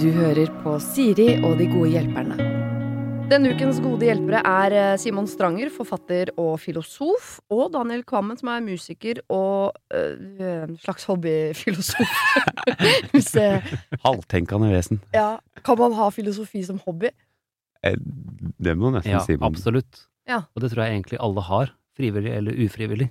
Du hører på Siri og de gode hjelperne. Denne ukens gode hjelpere er eh, Simon Stranger, forfatter og filosof, og Daniel Kvammen, som er musiker og øh, slags hobbyfilosof. Halvtenkende vesen. ja, kan man ha filosofi som hobby? Eh, Det må nesten Ja, si. absolutt. Ja. Og det tror jeg egentlig alle har, frivillig eller ufrivillig.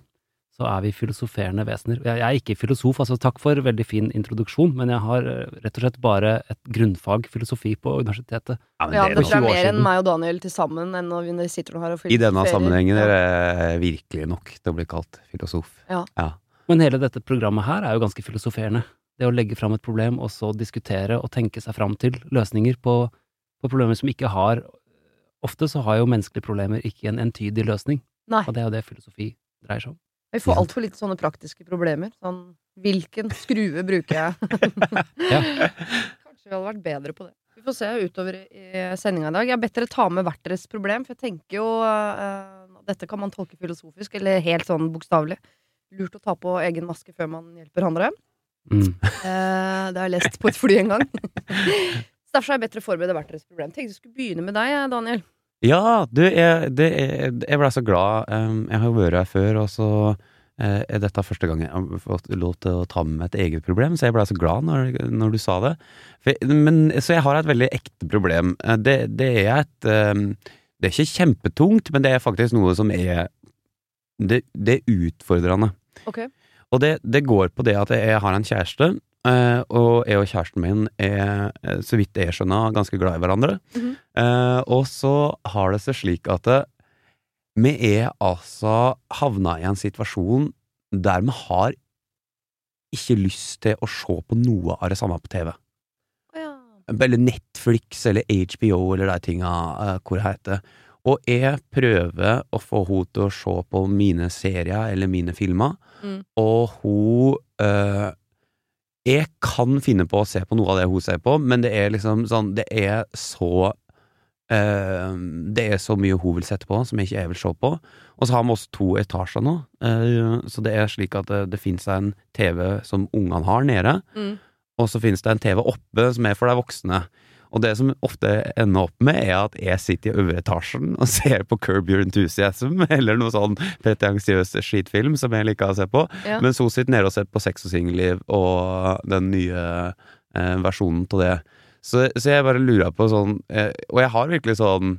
Så er vi filosoferende vesener. Jeg, er ikke filosof, altså takk for veldig fin introduksjon, men jeg har eh, rett og slett bare et grunnfag filosofi på universitetet. Ja, men Ja, det er er mer enn meg og Daniel til sammen enn når vi sitter her og filosoferer. I denne sammenhengen er det virkelig nok til å bli kalt filosof. Ja. Men hele dette programmet her er jo ganske filosoferende. Det å legge fram et problem, og så diskutere og tenke seg fram til løsninger på, på problemer som ikke har Ofte så har jo menneskelige problemer ikke en entydig løsning, Nei. og det er jo det filosofi dreier seg om. Vi får altfor lite sånne praktiske problemer. Sånn hvilken skrue bruker jeg? Ja. Kanskje vi hadde vært bedre på det. Vi får se utover i sendinga i dag. Jeg har bedt dere ta med hvert deres problem, for jeg tenker jo uh, Dette kan man tolke filosofisk, eller helt sånn bokstavelig. Lurt å ta på egen maske før man hjelper andre. Mm. Uh, det har jeg lest på et fly en gang. Så Derfor har jeg bedt dere forberede hvert deres problem. Tenkte jeg skulle begynne med deg, Daniel. Ja, du, jeg, det, jeg, jeg ble så glad. Um, jeg har jo vært her før, og så er dette første gang jeg har fått lov til å ta med meg et eget problem, så jeg ble så glad når, når du sa det. For, men, så jeg har et veldig ekte problem. Eh, Det, det er et um, Det er ikke kjempetungt, men det er faktisk noe som er Det, det er utfordrende. Okay. Og det, det går på det at jeg har en kjæreste, eh, og jeg og kjæresten min er, eh, så vidt jeg skjønner, ganske glad i hverandre. Mhm. Eh, og så har det seg slik at det, vi er altså havna i en situasjon der vi har ikke lyst til å se på noe av det samme på TV. Ja. Eller Netflix eller HBO eller de tinga eh, hvor det heter. Og jeg prøver å få henne til å se på mine serier eller mine filmer, Mm. og hun øh, Jeg kan finne på å se på noe av det hun ser på, men det er liksom sånn Det er så Det er så mye hun vil sette på, som jeg ikke jeg vil se på. Og så har vi også to etasjer nå, eh, så det er slik at det, det fins en TV som ungene har nede, Mm. og så finnes det en TV oppe som er for de voksne. Og det som ofte ender opp med, er at jeg sitter i øvre etasjen og ser på Curb Your Enthusiasm, eller noe sånn pretensiøs skitfilm som jeg liker å se på, Ja. mens hun sitter nede og ser på Sex og singelliv og den nye eh, versjonen av det. Så, så jeg bare lurer på sånn eh, Og jeg har virkelig sånn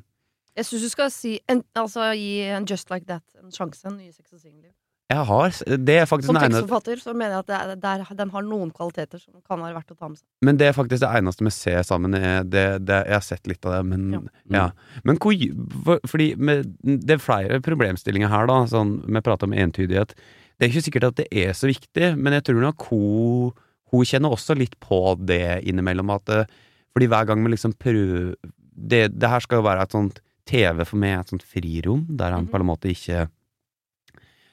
Jeg syns du skal si en, altså, gi en Just Like That en sjanse. En ny sex og singelliv. Jeg har Det er faktisk Som tekstforfatter så mener jeg at det det er, den har noen kvaliteter som kan være verdt å ta med seg. Men det er faktisk det eneste vi ser sammen. Er det, det, jeg har sett litt av det, men Ja. ja. Men hvor, for, fordi med, det er flere problemstillinger her, da. Sånn, vi prater om entydighet. Det er ikke sikkert at det er så viktig, men jeg tror nok hun, hun kjenner også litt på det innimellom. At, eh, fordi hver gang vi liksom prøver det, det her skal jo være et sånt TV for meg, et sånt frirom, der han Mhm. på en måte ikke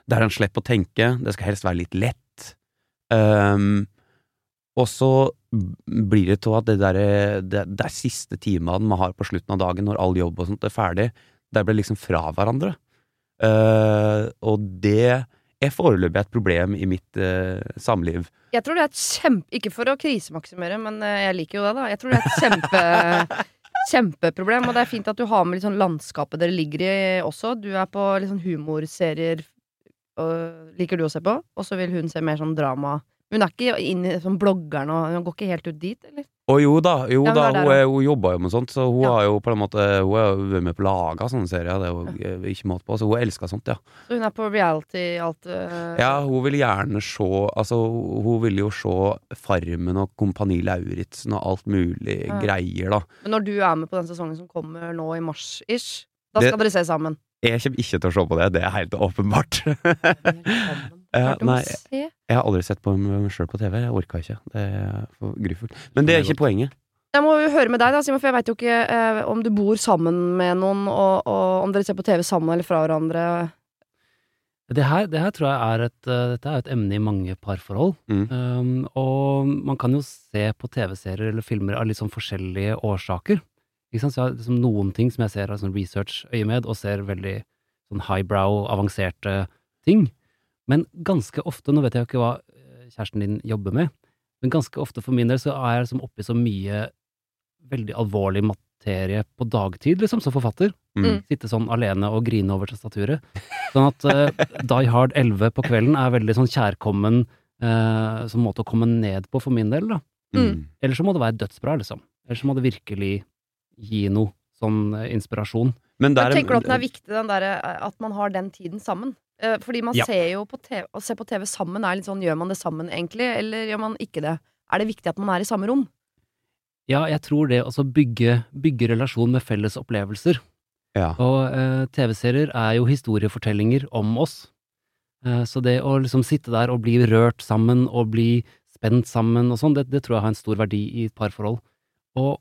Der han slipper å tenke. Det skal helst være litt lett. Um, og så blir det til at det der, det, det er siste timene man har på slutten av dagen, når all jobb og sånt er ferdig, der blir liksom fra hverandre. Uh, og det er foreløpig et problem i mitt eh, samliv. Jeg tror det er et kjempe Ikke for å krisemaksimere, men eh, jeg liker jo det, da. Jeg tror det er et kjempe Kjempeproblem, og det er fint at du har med litt sånn landskapet dere ligger i også. Du er på litt sånn humorserier, og liker du å se på, og så vil hun se mer sånn drama. Hun er ikke inn i sånn bloggerne og Hun går ikke helt ut dit, eller? Og jo da, jo Ja, hun da, hun, er, hun jobber jo med sånt, så hun Ja. har jo på en måte Hun har vært med på laga sånne serier, det er jo eh, ikke måte på, så hun elsker sånt, ja. Så hun er på reality, alt eh, Ja, hun vil gjerne se Altså, hun vil jo se Farmen og Kompani Lauritzen og alt mulig Ja. greier, da. Men når du er med på den sesongen som kommer nå i mars-ish, da Det- skal dere se sammen. Jeg kommer ikke til å se på det, det er helt åpenbart. Må nei. jeg, Jeg har aldri sett på meg sjøl på TV, jeg orka ikke. Det er for gruffelt. Men det er ikke poenget. Jeg må jo høre med deg, da, Simon, for jeg veit jo ikke eh, om du bor sammen med noen, og, og om dere ser på TV sammen eller fra hverandre. Det her, det her tror jeg er et, uh, dette er et emne i mange parforhold. Mm. Um, og man kan jo se på TV-serier eller filmer av litt sånn forskjellige årsaker. Ikke sant? Så jeg har liksom noen ting som jeg ser av sånn research-øyemed, og ser veldig sånn highbrow, avanserte ting. Men ganske ofte, nå vet jeg jo ikke hva eh, kjæresten din jobber med, Men ganske ofte for min del så er jeg liksom oppi så mye veldig alvorlig materie på dagtid, liksom, som forfatter. Mm. Sitte sånn alene og grine over tastaturet. Sånn at uh, Die Hard 11 på kvelden er veldig sånn kjærkommen uh, som måte å komme ned på for min del, da. Mm. Eller så må det være dødsbra, liksom. Eller så må det virkelig gi noe sånn uh, inspirasjon. Men der, Men tenker du at det er viktig den der, at man har den tiden sammen? Eh, Fordi man Ja. ser jo på TV, å se på TV sammen er litt sånn, gjør man det sammen egentlig, eller gjør man ikke det? Er det viktig at man er i samme rom? Ja, jeg tror det å bygge, bygge relasjon med felles opplevelser. Ja. Og eh, TV-serier er jo historiefortellinger om oss. Eh, så det å liksom sitte der og bli rørt sammen og bli spent sammen og sånn, det, det tror jeg har en stor verdi i et parforhold. Og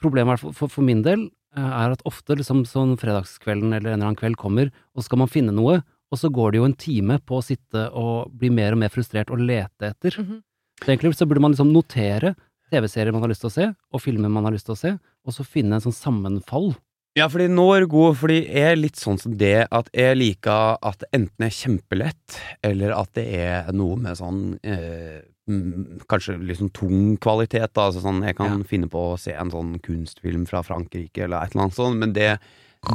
problemet er for, for, for min del eh, er at ofte liksom sånn fredagskvelden eller en eller annen kveld kommer, og så skal man finne noe, og så går det jo en time på å sitte og bli mer og mer frustrert og lete etter. Mhm. Så egentlig så burde man liksom notere TV-serier man har lyst til å se, og filmer man har lyst til å se, og så finne en sånn sammenfall. Ja, fordi nå er det god, fordi jeg er litt sånn som det at jeg liker at det enten er kjempelett, eller at det er noe med sånn eh, mm, Kanskje sånn tung kvalitet, da. Altså sånn, jeg kan finne på å se en sånn kunstfilm fra Frankrike eller et eller annet sånt, men det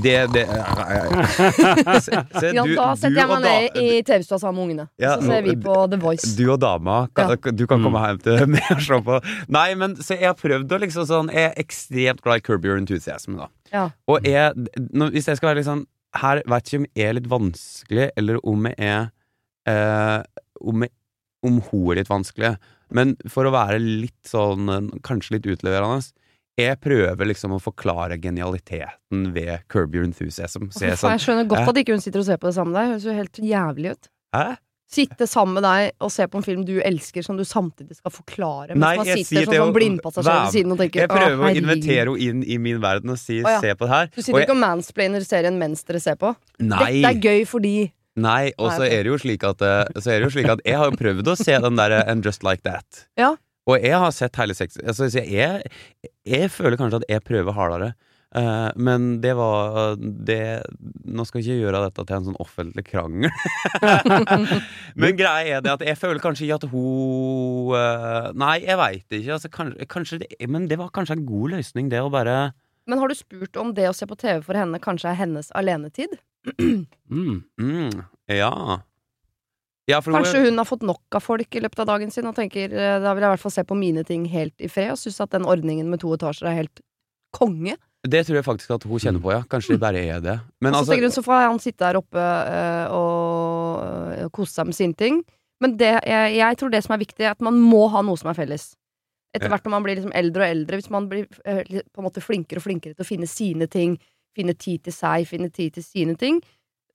det, det se, se, Ja, du- da du setter jeg meg da- ned i TV-stua sammen med ungene. Ja, så ser vi på The Voice. Du og dama, kan, du kan komme hjem til meg og se på. Nei, men se, jeg har prøvd å liksom sånn Jeg er ekstremt glad i Curb Your Enthusiasm, da. Ja. Og jeg, nå, hvis jeg skal være litt sånn Her vet ikke om jeg er litt vanskelig, eller om jeg er eh, Om, jeg, om hun er litt vanskelig. Men for å være litt sånn eh, Kanskje litt utleverende jeg prøver liksom å forklare genialiteten ved Curb Your Enthusiasm. Så jeg sånn, jeg skjønner godt at ikke hun sitter og ser på det sammen med deg. Høres jo helt jævlig ut. Hæ? Sitte sammen med deg og se på en film du elsker, som du samtidig skal forklare. Mens Nei, man jeg sitter sier sånn som blindpassasjer ved siden og tenker Jeg prøver «Å, invitere henne inn i min verden og si Å, ja. 'se på det her'. Du Og sitter jeg- ikke og mansplainer serien mens dere ser på? Nei, Dette er gøy fordi nei, og så er det jo slik at eh, Så er det jo slik at jeg har prøvd å se den derre And Just Like That. Ja. Og jeg har sett hele sex... Altså, jeg, jeg føler kanskje at jeg prøver hardere. Uh, men det var det Nå skal jeg ikke gjøre dette til en sånn offentlig krangel. men greia er det at jeg føler kanskje ikke at hun uh, Nei, jeg veit ikke. Altså, kanskje, kanskje det, men det var kanskje en god løsning, det å bare Men har du spurt om det å se på TV for henne kanskje er hennes alenetid? Mm. mm, Ja. Ja Kanskje hun har fått nok av folk i løpet av dagen sin og tenker eh, da vil jeg i hvert fall se på mine ting helt i fred, og syns at den ordningen med to etasjer er helt konge. Det tror jeg faktisk at hun kjenner på, ja. Kanskje det bare er det. Men og så altså tenker hun så får han sitte der oppe eh, og eh, kose seg med sine ting. Men det, jeg, jeg tror det som er viktig, er at man må ha noe som er felles. Etter hvert når man blir liksom eldre og eldre, hvis man blir eh, på en måte flinkere og flinkere til å finne sine ting, finne tid til seg, finne tid til sine ting,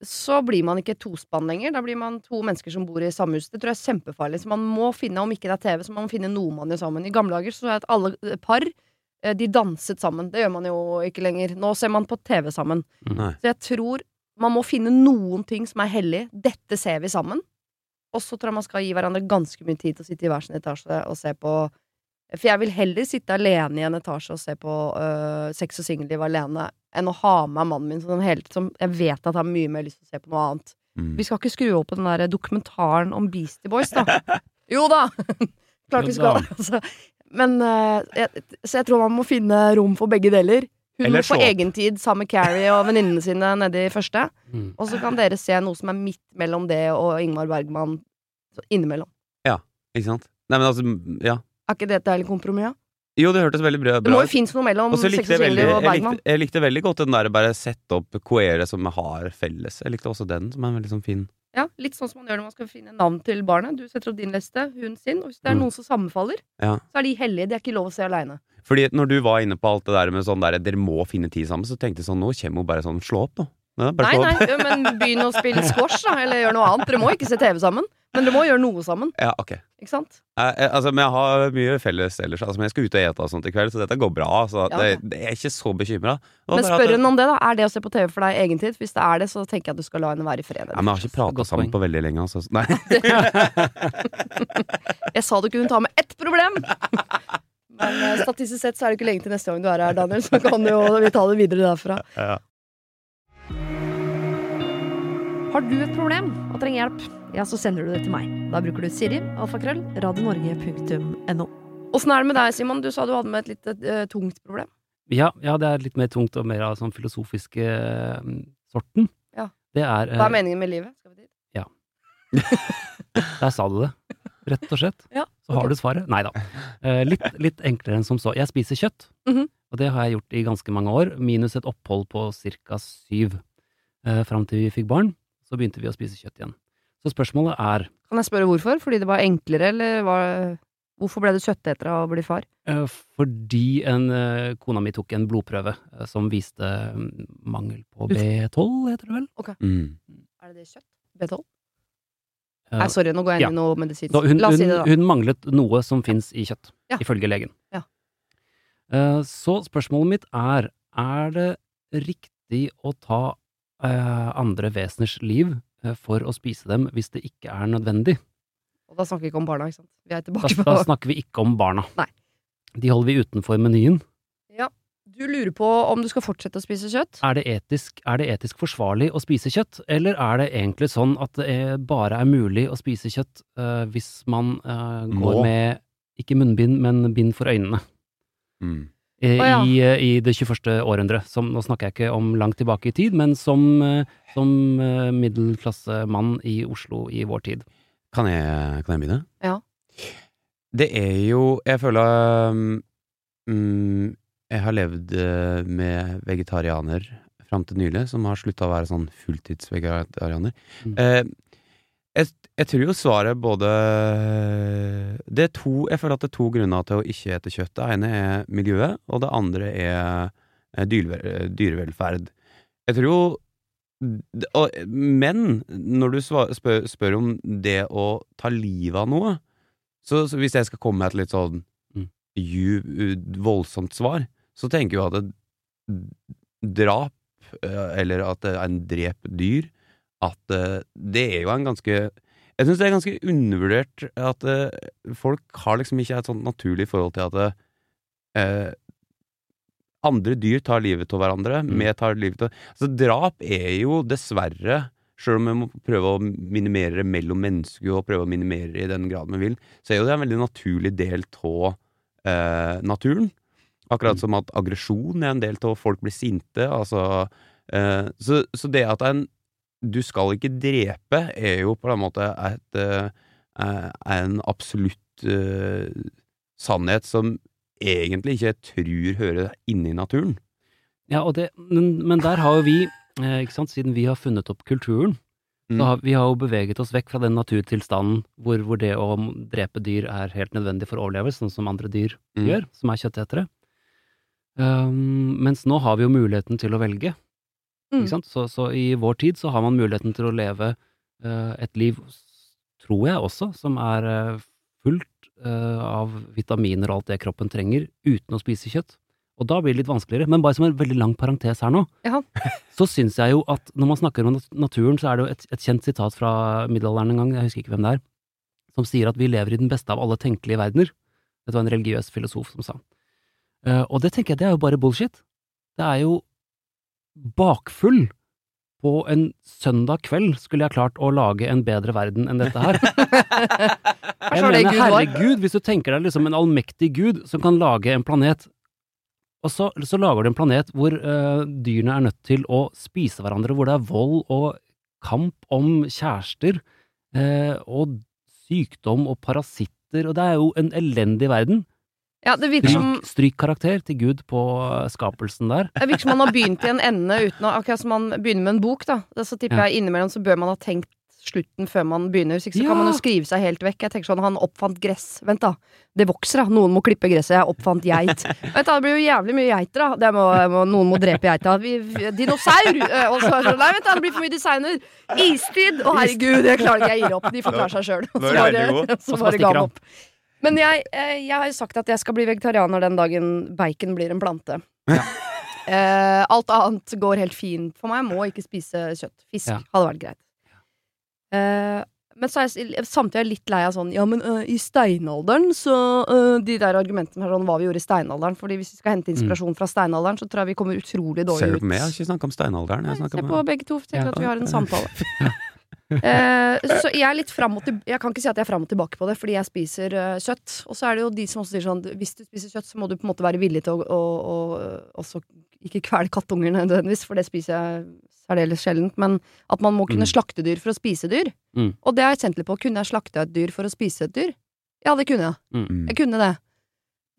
så blir man ikke tospann lenger. Da blir man to mennesker som bor i samme hus. Det tror jeg er kjempefarlig. Så man må finne, om ikke det er TV, så man må finne noe man gjør sammen. I gamle dager så er det at alle eh, par eh, de danset sammen. Det gjør man jo ikke lenger. Nå ser man på TV sammen. Nei. Så jeg tror man må finne noen ting som er hellig. Dette ser vi sammen. Og så tror jeg man skal gi hverandre ganske mye tid til å sitte i hver sin etasje og se på For jeg vil heller sitte alene i en etasje og se på uh, Sex og singelliv alene enn å ha med mannen min som, helt, som jeg vet at har mye mer lyst til å se på noe annet. Mm. Vi skal ikke skru opp på den der dokumentaren om Beastie Boys, da. Jo da! Klart vi skal. Altså. Men uh, jeg, Så jeg tror man må finne rom for begge deler. Hun Eller få egen tid sammen med Carrie og venninnene sine nede i første. Mm. Og så kan dere se noe som er midt mellom det og Ingmar Bergman innimellom. Ja, Ikke sant? Nei, men altså, ja. Er ikke det et deilig kompromiss? Ja? Jo, det hørtes veldig bra, Det må jo finnes noe mellom Og Sex og Singelliv jeg likte, jeg likte veldig godt den der bare sette opp queere som har felles. Jeg likte også den, som er veldig sånn fin. Ja, Litt sånn som man gjør når man skal finne navn til barnet. Du setter opp din liste, hun sin. Og hvis det er Mm. noen som sammenfaller, Ja. så er de hellige. De er ikke lov å se aleine. Fordi når du var inne på alt det der med sånn der dere må finne tid sammen, så tenkte jeg sånn, nå kommer hun bare sånn, slå opp nå. Nei, Nei, nei, men begynn å spille squash, da. Eller gjør noe annet. Dere må ikke se TV sammen. Men dere må gjøre noe sammen. Ja, ok. Ikke sant? Eh, eh, altså, men jeg har mye felles ellers. Altså, men jeg skal ut og ete og sånt i kveld, så dette går bra. Så Ja, det, det er ikke så bekymra. Men spør hun om det, da. Er det å se på TV for deg egentid? Hvis det er det, så tenker jeg at du skal la henne være i fred. Ja, men jeg har ikke prata sammen på veldig lenge, altså. Nei. Jeg sa du kunne ta med ett problem! Men eh, statistisk sett så er det ikke lenge til neste gang du er her, Daniel, så kan jo vi ta det videre derfra. Ja. Har du et problem og trenger hjelp? Ja, så sender du det til meg. Da bruker du Siri, alfakrøll, radionorge.no. Åssen er det med deg, Simon? Du sa du hadde med et litt uh, tungt problem. Ja, ja, det er litt mer tungt og mer av sånn filosofiske uh, sorten. Ja. Det er Hva eh, er meningen med livet? Skal vi dit? Der sa du det. Rett og slett. Ja, Så har du svaret. Nei da. Eh, litt, litt enklere enn som så. Jeg spiser kjøtt, Mhm. og det har jeg gjort i ganske mange år, minus et opphold på ca. syv. Eh, Fram til vi fikk barn, så begynte vi å spise kjøtt igjen. Så spørsmålet er Kan jeg spørre hvorfor? Fordi det var enklere, eller var Hvorfor ble du kjøtteter av å bli far? eh, fordi en, eh, kona mi tok en blodprøve eh, som viste mm, mangel på B12, heter det vel? Mm. Er det det kjøtt? B12? Eh, Nei, sorry, nå går jeg inn ja. i noe medisinsk. Hun, La oss si det, da. hun manglet noe som fins i kjøtt, Ja. ifølge legen. Ja. Eh, Så spørsmålet mitt er, er det riktig å ta eh, andre veseners liv for å spise dem hvis det ikke er nødvendig? Og da snakker vi ikke om barna, ikke sant? Vi er Da, tilbake på da snakker vi ikke om barna. Nei. De holder vi utenfor menyen. Ja. Du lurer på om du skal fortsette å spise kjøtt? Er det, etisk, er det etisk forsvarlig å spise kjøtt, eller er det egentlig sånn at det er, bare er mulig å spise kjøtt uh, hvis man uh, går Må. med ikke munnbind, men bind for øynene? Mm. Eh, oh, ja. i, eh, i det 21. århundre. Som, nå snakker jeg ikke om langt tilbake i tid, men som, eh, som eh, middelklassemann i Oslo i vår tid. Kan jeg, kan jeg begynne? Ja. Det er jo Jeg føler um, Jeg har levd eh, med vegetarianer fram til nylig, som har slutta å være sånn fulltidsvegetarianer. Mm. Eh, jeg, jeg tror jo svaret både Det er to Jeg føler at det er to grunner til å ikke ete kjøtt. Det ene er miljøet, og det andre er eh, dyrevelferd. Jeg tror jo Men når du spør, spør om det å ta livet av noe, så, så hvis jeg skal komme med et litt sånn Mm. ju, voldsomt svar, så tenker jeg jo at det, drap, eh, eller at en drep dyr, at uh, det er jo en ganske Jeg syns det er ganske undervurdert at uh, folk har liksom ikke et sånt naturlig forhold til at uh, andre dyr tar livet av hverandre. Mm. Vi tar livet av Altså, drap er jo dessverre Sjøl om vi må prøve å minimere det mellom mennesker og prøve å minimere det i den grad vi vil, så er jo det en veldig naturlig del av eh, naturen. Akkurat Mm. som at aggresjon er en del av folk blir sinte. Altså, eh, så, så det at en du skal ikke drepe, er jo på en måte et, eh, eh, en absolutt uh, sannhet som egentlig ikke jeg tror hører inne i naturen. Ja, og det, men, men der har jo vi, ikke sant, siden vi har funnet opp kulturen, Mm. så har vi har jo beveget oss vekk fra den naturtilstanden hvor, hvor det å drepe dyr er helt nødvendig for overlevelse, sånn som andre dyr Mm. gjør, som er kjøttetere. Um, mens nå har vi jo muligheten til å velge. Mm. Så, så i vår tid så har man muligheten til å leve uh, et liv, tror jeg også, som er uh, fullt uh, av vitaminer og alt det kroppen trenger, uten å spise kjøtt. Og da blir det litt vanskeligere. Men bare som en veldig lang parentes her nå, Ja. så syns jeg jo at når man snakker om naturen, så er det jo et, et kjent sitat fra middelalderen en gang, jeg husker ikke hvem det er, som sier at vi lever i den beste av alle tenkelige verdener. Dette var en religiøs filosof som sa. Og det tenker jeg, det er jo bare bullshit. Det er jo bakfull på en søndag kveld skulle jeg klart å lage en bedre verden enn dette her. Jeg mener, herregud, hvis du tenker deg liksom en allmektig gud som kan lage en planet, og så, så lager du en planet hvor uh, dyrene er nødt til å spise hverandre, hvor det er vold og kamp om kjærester, uh, og sykdom og parasitter, og det er jo en elendig verden. Ja, det virker som Stryk, stryk karakter til Gud på eh, skapelsen der. Det virker som man har begynt i en ende uten å Akkurat som man begynner med en bok, da. Så tipper Ja. jeg innimellom så bør man ha tenkt slutten før man begynner. Så, ikke så Ja. kan man jo skrive seg helt vekk. Jeg tenker sånn, Han oppfant gress. Vent, da. Det vokser, da. Noen må klippe gresset. Jeg oppfant geit. Vent, da. Det blir jo jævlig mye geiter, da. Det må, må, noen må drepe geita. Vi, dinosaur! Eh, Og så sånn, Nei, vent, da. Det blir for mye designer. Istid! Å, herregud. Jeg klarer ikke. Jeg gir opp. De får klare seg sjøl. Så bare, så bare ga han han. opp. Men jeg, eh, jeg har jo sagt at jeg skal bli vegetarianer den dagen bacon blir en plante. Eh, alt annet går helt fint for meg. Jeg må ikke spise kjøtt. Fisk Ja. hadde vært greit. Eh, men så er jeg samtidig er jeg litt lei av sånn Ja, men uh, i steinalderen så uh, De der argumentene her sånn hva vi gjorde i steinalderen. Fordi hvis vi skal hente inspirasjon fra steinalderen, så tror jeg vi kommer utrolig Ser dårlig du ut. på meg? Jeg har ikke snakka om steinalderen. Jeg Nei, snakker Se om på begge to, jeg tenker Ja. at vi har en samtale. Eh, så jeg er litt fram og til, Jeg kan ikke si at jeg er fram og tilbake på det, fordi jeg spiser uh, kjøtt. Og så er det jo de som også sier sånn hvis du spiser kjøtt, så må du på en måte være villig til å, å, å også ikke kvele kattunger nødvendigvis, for det spiser jeg særdeles sjeldent. Men at man må kunne Mm. slakte dyr for å spise dyr. Mm. Og det har jeg kjent litt på. Kunne jeg slakte et dyr for å spise et dyr? Ja, det kunne jeg. Mm. Jeg kunne det.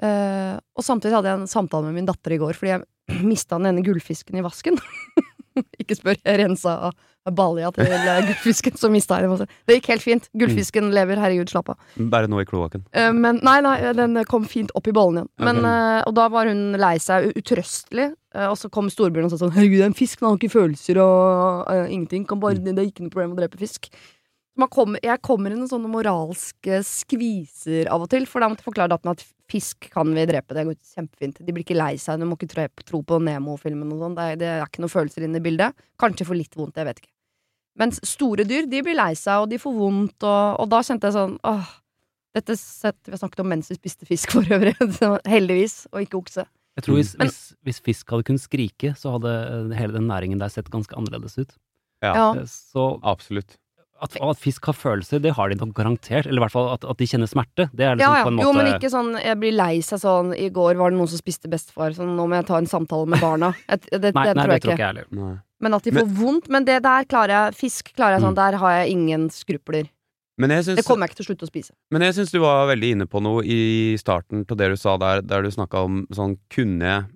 Uh, og samtidig hadde jeg en samtale med min datter i går, fordi jeg mista den ene gullfisken i vasken. Ikke spør, jeg rensa balja til gullfisken, så mista jeg den. Det gikk helt fint. Gullfisken lever, herregud, slapp av. Bare nå i kloakken. Eh, men nei, nei, den kom fint opp i bollen igjen. Men, Ok. eh, og da var hun lei seg utrøstelig. eh, og så kom storebroren og sa sånn Herregud, det er en fisk, den har ikke følelser og uh, ingenting. Kan bare, det er ikke noe problem å drepe fisk. Man kommer, jeg kommer i noen sånne moralske skviser av og til, for da måtte jeg forklare datteren at fisk kan vi drepe. Det går kjempefint. De blir ikke lei seg. Du må ikke tro, på Nemo-filmen og sånn. Det, det er ikke noen følelser inne i bildet. Kanskje for litt vondt, jeg vet ikke. Mens store dyr, de blir lei seg, og de får vondt, og, og da kjente jeg sånn åh, dette sett, Vi har snakket om mens vi spiste fisk for øvrig, heldigvis, og ikke okse. Jeg tror hvis, Men- hvis, hvis fisk hadde kunnet skrike, så hadde hele den næringen der sett ganske annerledes ut. Ja, Ja. Eh, Så absolutt. At, at fisk har følelser, det har de nok garantert. Eller i hvert fall at, at de kjenner smerte. Det er liksom Ja, ja. på en måte Jo, men ikke sånn jeg blir lei seg sånn I går var det noen som spiste bestefar, så nå må jeg ta en samtale med barna. Et, det, Nei, det nei, tror det jeg tror ikke. ikke jeg heller. Men at de får vondt. Men det der klarer jeg. Fisk klarer jeg sånn. Mm. Der har jeg ingen skrupler. Men jeg syns Det kommer jeg ikke til å slutte å spise. Men jeg syns du var veldig inne på noe i starten på det du sa der, der du snakka om sånn kunne jeg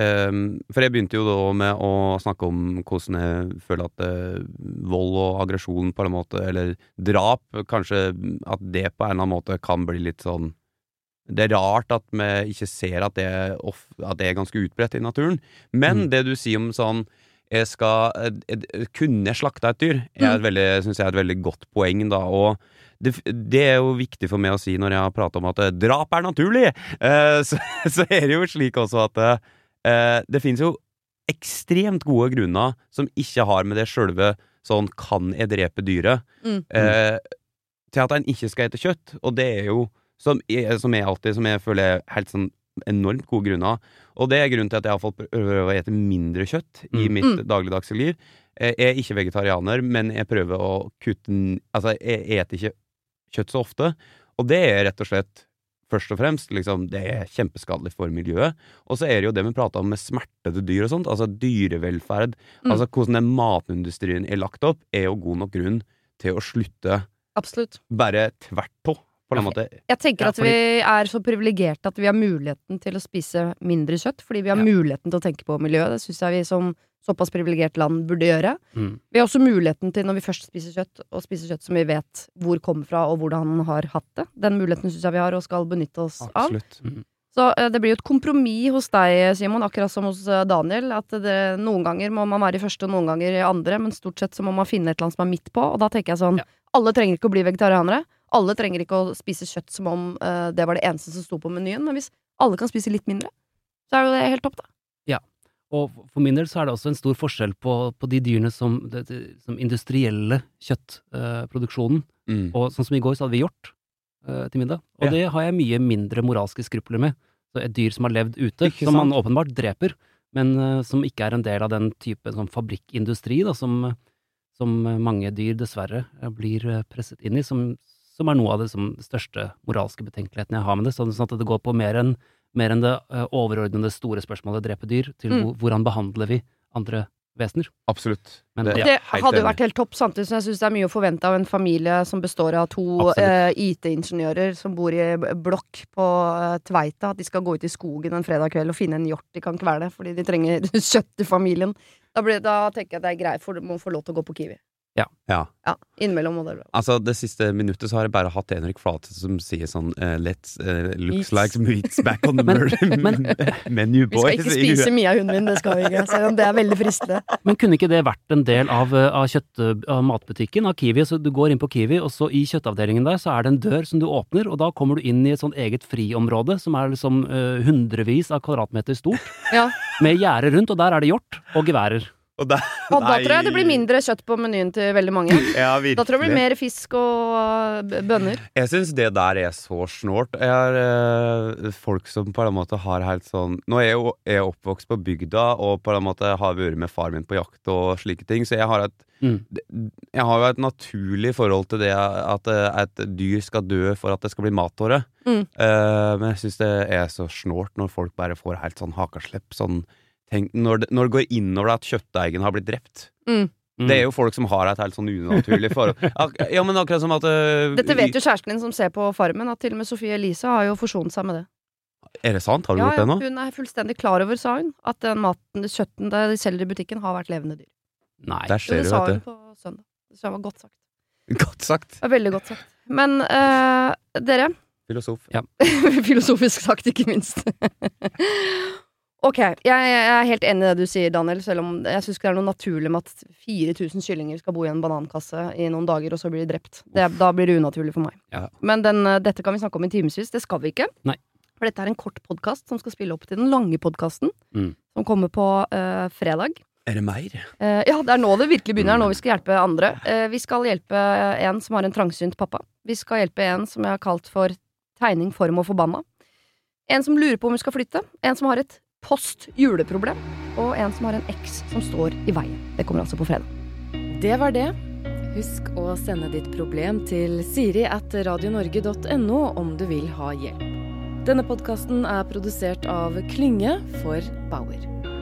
ehm, For jeg begynte jo da med å snakke om hvordan jeg føler at uh, vold og aggresjon på en måte, eller drap, kanskje at det på en eller annen måte kan bli litt sånn det er rart at vi ikke ser at det, off, at det er ganske utbredt i naturen. Men Mm. det du sier om sånn jeg skal eh, eh, kunne slakte et dyr, er et veldig, synes jeg er et veldig godt poeng, da. Og det, det er jo viktig for meg å si når jeg har pratet om at drap er naturlig! uh, så, så er det jo slik også at eh, det finnes jo ekstremt gode grunner som ikke har med det sjølve sånn kan jeg drepe dyret, Mm. eh, til at en ikke skal ete kjøtt. Og det er jo, som jeg, som jeg alltid, som jeg føler er helt sånn enormt gode grunner. Og det er grunnen til at jeg iallfall prøver å ete mindre kjøtt i Mm. mitt Mm. dagligdagse liv. Eh, Jeg er ikke vegetarianer, men jeg prøver å kutte Altså, jeg eter ikke kjøtt så ofte. Og det er rett og slett først og fremst liksom, det er kjempeskadelig for miljøet. Og så er det jo det vi prata om med smertede dyr og sånt. Altså dyrevelferd. Mm. Altså hvordan den matindustrien er lagt opp, er jo god nok grunn til å slutte Absolutt. bare tvert på. På en måte. Jeg tenker at vi er så privilegerte at vi har muligheten til å spise mindre kjøtt, fordi vi har muligheten til å tenke på miljøet. Det syns jeg vi som såpass privilegert land burde gjøre. Mm. Vi har også muligheten til, når vi først spiser kjøtt, å spise kjøtt som vi vet hvor kommer fra, og hvordan har hatt det. Den muligheten syns jeg vi har og skal benytte oss av. Mm. Så eh, det blir jo et kompromiss hos deg, Simon, akkurat som hos eh, Daniel. At det, noen ganger må man være i første, og noen ganger i andre, men stort sett så må man finne et eller annet som er midt på. Og da tenker jeg sånn, Ja. alle trenger ikke å bli vegetarianere. Alle trenger ikke å spise kjøtt som om uh, det var det eneste som sto på menyen. Men hvis alle kan spise litt mindre, så er jo det helt topp, da. Ja, Og for min del så er det også en stor forskjell på, på de dyrene som, det, det, som industrielle kjøttproduksjonen. Mm. og sånn som i går, så hadde vi hjort uh, til middag. Og Ja. det har jeg mye mindre moralske skrupler med. Så et dyr som har levd ute, Ikke som man åpenbart dreper, men uh, som ikke er en del av den type sånn fabrikkindustri da, som, som mange dyr dessverre eh, blir eh, presset inn i, som, som er noe av det som største moralske betenkeligheten jeg har med det. Sånn sånn at det går på mer enn mer enn det eh, overordnede store spørsmålet drepe dyr, til Mm. hvordan behandler vi andre vesener. Absolutt. Men Det- ja, det hadde jo vært helt topp, samtidig som jeg syns det er mye å forvente av en familie som består av to eh, IT-ingeniører som bor i blokk på eh, Tveita. At de skal gå ut i skogen en fredag kveld og finne en hjort de kan kvele fordi de trenger kjøtt i familien. Da, blir, da tenker jeg at det er greit, for du må få lov til å gå på Kiwi. Ja. Ja, Innimellom må det være Altså, det siste minuttet så har jeg bare hatt Henrik Flate som sier sånn uh, Let's uh, looks Meats. like meats back on the Men- murder men- menu, Vi skal ikke spise mye av hunden min, det skal vi ikke. Selv om det er veldig fristende. Men kunne ikke det vært en del av, eh, av, kjøtt, av matbutikken, av Kiwi? Så du går inn på Kiwi, og så i kjøttavdelingen der så er det en dør som du åpner, og da kommer du inn i et sånt eget friområde som er liksom uh, hundrevis av kvadratmeter stort, Ja. med gjerde rundt, og der er det hjort og geværer. Og da, Og da tror jeg det blir mindre kjøtt på menyen til veldig mange. Ja. Da tror jeg det blir mer fisk og uh, bønner. Jeg syns det der er så snålt. Jeg har eh, folk som på en måte har helt sånn Nå er jeg jo er oppvokst på bygda og på en måte har vært med far min på jakt og slike ting, så jeg har et Mm. Jeg har jo et naturlig forhold til det at eh, et dyr skal dø for at det skal bli mat av det. Mm. Eh, men jeg syns det er så snålt når folk bare får helt sånn hakaslepp. Sånn, tenk, når, det, når det går innover deg at kjøtteigen har blitt drept. Mm. Det er jo folk som har et helt sånn unaturlig forhold. Ak ja, men akkurat som at uh, Dette vet jo kjæresten din som ser på Farmen, at til og med Sofie Elise har jo forsont seg med det. Er det sant? Har du Ja, gjort det nå? hun er fullstendig klar over, sa hun, at den maten, kjøtten de selger i butikken, har vært levende dyr. Nei. Der Jo, det sa hun på søndag. Det var godt sagt. Godt sagt. Var veldig godt sagt. Men uh, dere Filosof. Filosofisk sagt, ikke minst. Ok, jeg, jeg er helt enig i det du sier, Daniel, selv om jeg syns ikke det er noe naturlig med at 4000 kyllinger skal bo i en banankasse i noen dager, og så blir de drept. Det, da blir det unaturlig for meg. Ja. Men den, eh, dette kan vi snakke om i timevis. Det skal vi ikke. Nei. For dette er en kort podkast som skal spille opp til den lange podkasten, Mm. som kommer på uh, fredag. Er det mer? Uh, ja, det er nå det virkelig begynner. Er nå vi skal hjelpe andre. Uh, vi skal hjelpe en som har en trangsynt pappa. Vi skal hjelpe en som jeg har kalt for tegning, form og forbanna. En som lurer på om hun skal flytte. En som har et post juleproblem. Og en som har en eks som står i veien. Det kommer altså på fredag. Det var det. Husk å sende ditt problem til siri at radionorge.no om du vil ha hjelp. Denne podkasten er produsert av Klynge for Bauer.